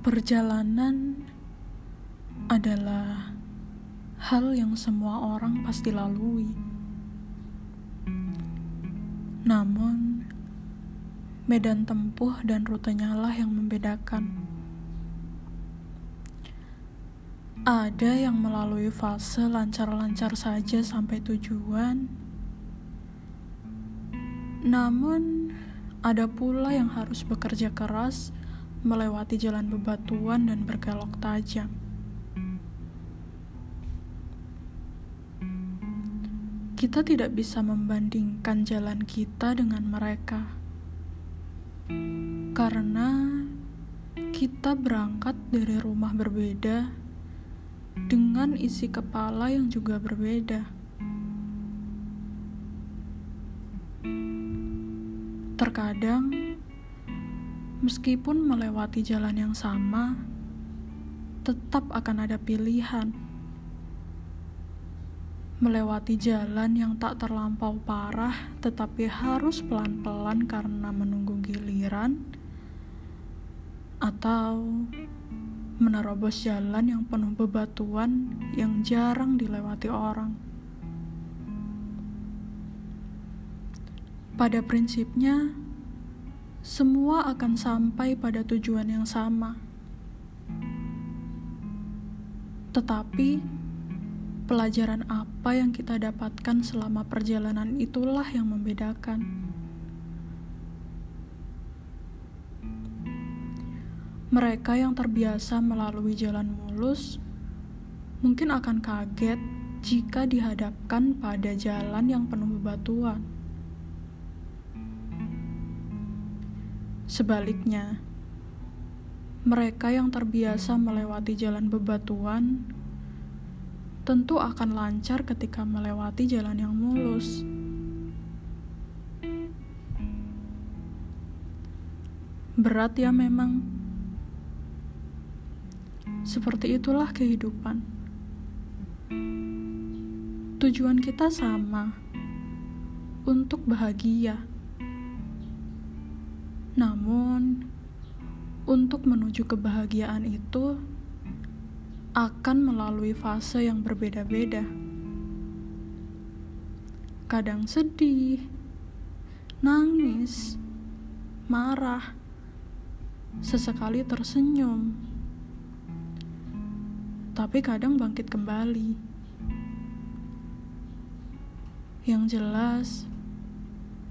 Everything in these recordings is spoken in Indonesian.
Perjalanan adalah hal yang semua orang pasti lalui. Namun, medan tempuh dan rutenya lah yang membedakan. Ada yang melalui fase lancar-lancar saja sampai tujuan, namun ada pula yang harus bekerja keras melewati jalan bebatuan dan berkelok tajam. Kita tidak bisa membandingkan jalan kita dengan mereka, karena kita berangkat dari rumah berbeda dengan isi kepala yang juga berbeda. Terkadang Meskipun melewati jalan yang sama, tetap akan ada pilihan. Melewati jalan yang tak terlampau parah, tetapi harus pelan-pelan karena menunggu giliran, atau menerobos jalan yang penuh bebatuan yang jarang dilewati orang. Pada prinsipnya, semua akan sampai pada tujuan yang sama. Tetapi, pelajaran apa yang kita dapatkan selama perjalanan itulah yang membedakan. Mereka yang terbiasa melalui jalan mulus mungkin akan kaget jika dihadapkan pada jalan yang penuh bebatuan. Sebaliknya, mereka yang terbiasa melewati jalan bebatuan tentu akan lancar ketika melewati jalan yang mulus. Berat ya memang. Seperti itulah kehidupan. Tujuan kita sama, untuk bahagia. Namun, untuk menuju kebahagiaan itu akan melalui fase yang berbeda-beda. Kadang sedih, nangis, marah, sesekali tersenyum, tapi kadang bangkit kembali. Yang jelas,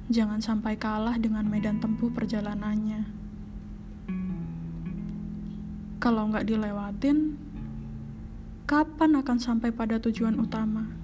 jangan sampai kalah dengan medan tempuh perjalanannya. Kalau nggak dilewatin, kapan akan sampai pada tujuan utama?